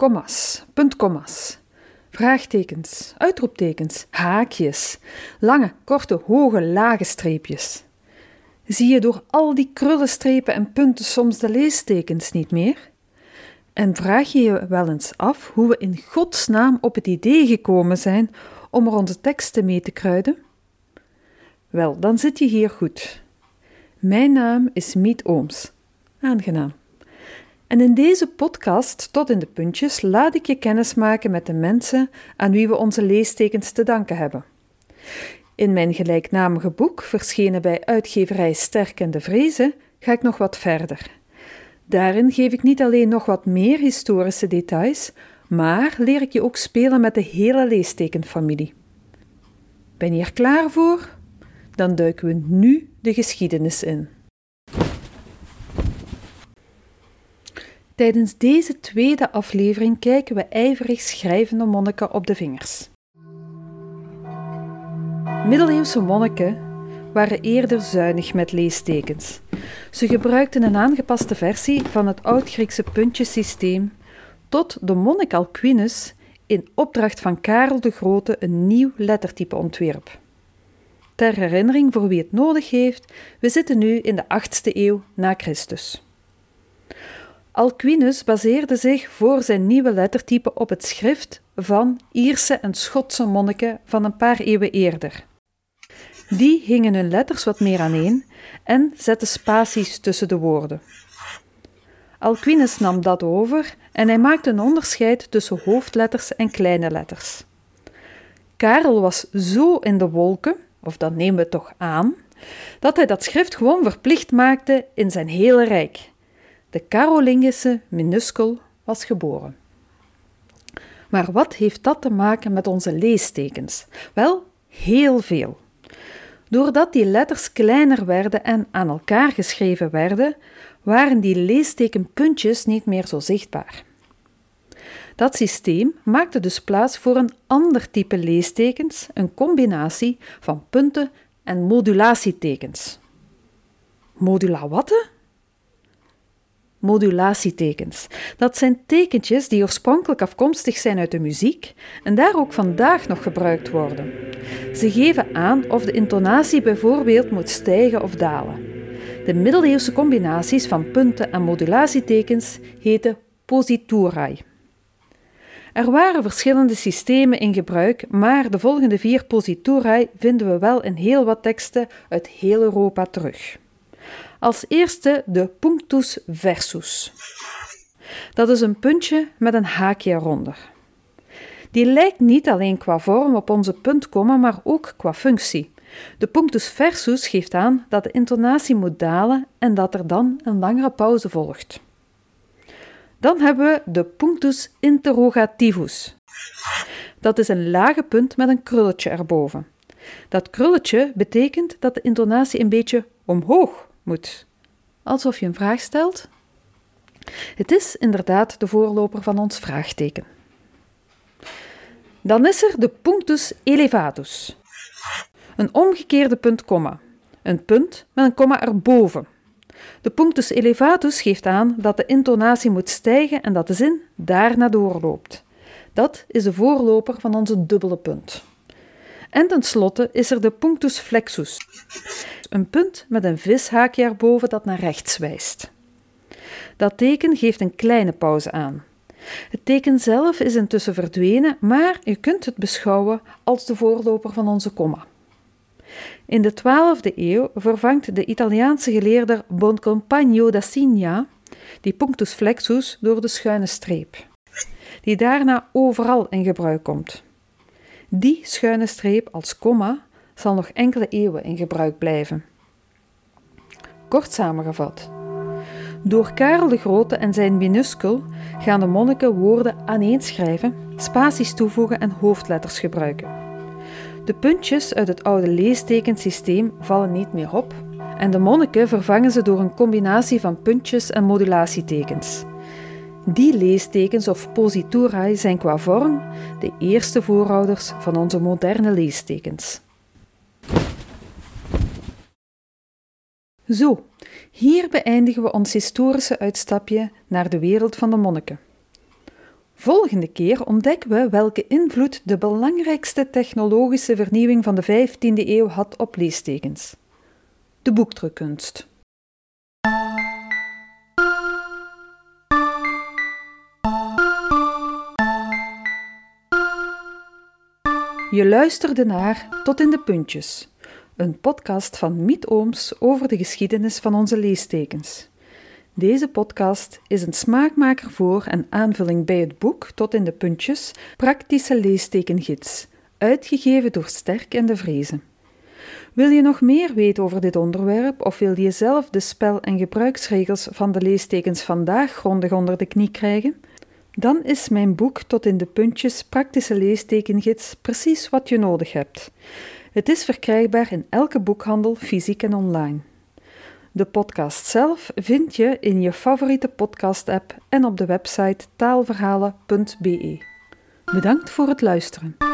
kommas, puntkommas, vraagtekens, uitroeptekens, haakjes, lange, korte, hoge, lage streepjes. Zie je door al die krullenstrepen en punten soms de leestekens niet meer? En vraag je je wel eens af hoe we in godsnaam op het idee gekomen zijn om er onze teksten mee te kruiden? Wel, dan zit je hier goed. Mijn naam is Miet Ooms. Aangenaam. En in deze podcast, tot in de puntjes, laat ik je kennis maken met de mensen aan wie we onze leestekens te danken hebben. In mijn gelijknamige boek, verschenen bij uitgeverij Sterk en de Vrezen, ga ik nog wat verder. Daarin geef ik niet alleen nog wat meer historische details, maar leer ik je ook spelen met de hele leestekenfamilie. Ben je er klaar voor? Dan duiken we nu de geschiedenis in. Tijdens deze tweede aflevering kijken we ijverig schrijvende monniken op de vingers. Middeleeuwse monniken waren eerder zuinig met leestekens. Ze gebruikten een aangepaste versie van het Oud-Griekse puntjesysteem tot de monnik Alcuinus in opdracht van Karel de Grote een nieuw lettertype ontwierp. Ter herinnering voor wie het nodig heeft, we zitten nu in de 8e eeuw na Christus. Alcuinus baseerde zich voor zijn nieuwe lettertype op het schrift van Ierse en Schotse monniken van een paar eeuwen eerder. Die hingen hun letters wat meer aaneen en zetten spaties tussen de woorden. Alcuinus nam dat over en hij maakte een onderscheid tussen hoofdletters en kleine letters. Karel was zo in de wolken, of dat nemen we toch aan, dat hij dat schrift gewoon verplicht maakte in zijn hele rijk. De Carolingische minuscul was geboren. Maar wat heeft dat te maken met onze leestekens? Wel, heel veel. Doordat die letters kleiner werden en aan elkaar geschreven werden, waren die leestekenpuntjes niet meer zo zichtbaar. Dat systeem maakte dus plaats voor een ander type leestekens, een combinatie van punten en modulatietekens. Modula wat? Modulatietekens. Dat zijn tekentjes die oorspronkelijk afkomstig zijn uit de muziek en daar ook vandaag nog gebruikt worden. Ze geven aan of de intonatie bijvoorbeeld moet stijgen of dalen. De middeleeuwse combinaties van punten en modulatietekens heten positurae. Er waren verschillende systemen in gebruik, maar de volgende vier positurae vinden we wel in heel wat teksten uit heel Europa terug. Als eerste de punctus versus. Dat is een puntje met een haakje eronder. Die lijkt niet alleen qua vorm op onze puntkomma, maar ook qua functie. De punctus versus geeft aan dat de intonatie moet dalen en dat er dan een langere pauze volgt. Dan hebben we de punctus interrogativus. Dat is een lage punt met een krulletje erboven. Dat krulletje betekent dat de intonatie een beetje omhoog moet. Alsof je een vraag stelt. Het is inderdaad de voorloper van ons vraagteken. Dan is er de punctus elevatus. Een omgekeerde punt-komma. Een punt met een komma erboven. De punctus elevatus geeft aan dat de intonatie moet stijgen en dat de zin daarna doorloopt. Dat is de voorloper van onze dubbele punt. En tenslotte is er de punctus flexus. Een punt met een vishaakje erboven dat naar rechts wijst. Dat teken geeft een kleine pauze aan. Het teken zelf is intussen verdwenen, maar je kunt het beschouwen als de voorloper van onze komma. In de 12e eeuw vervangt de Italiaanse geleerde Boncompagno da Signa die punctus flexus door de schuine streep, die daarna overal in gebruik komt. Die schuine streep als komma zal nog enkele eeuwen in gebruik blijven. Kort samengevat. Door Karel de Grote en zijn minuscul gaan de monniken woorden aaneenschrijven, spaties toevoegen en hoofdletters gebruiken. De puntjes uit het oude leestekensysteem vallen niet meer op en de monniken vervangen ze door een combinatie van puntjes en modulatietekens. Die leestekens of positurae zijn qua vorm de eerste voorouders van onze moderne leestekens. Zo, hier beëindigen we ons historische uitstapje naar de wereld van de monniken. Volgende keer ontdekken we welke invloed de belangrijkste technologische vernieuwing van de 15e eeuw had op leestekens: de boekdrukkunst. Je luisterde naar Tot in de Puntjes, een podcast van Miet Ooms over de geschiedenis van onze leestekens. Deze podcast is een smaakmaker voor en aanvulling bij het boek Tot in de Puntjes Praktische Leestekengids, uitgegeven door Sterk en de Vrezen. Wil je nog meer weten over dit onderwerp of wil je zelf de spel- en gebruiksregels van de leestekens vandaag grondig onder de knie krijgen? Dan is mijn boek Tot in de Puntjes Praktische Leestekengids precies wat je nodig hebt. Het is verkrijgbaar in elke boekhandel, fysiek en online. De podcast zelf vind je in je favoriete podcast-app en op de website taalverhalen.be. Bedankt voor het luisteren.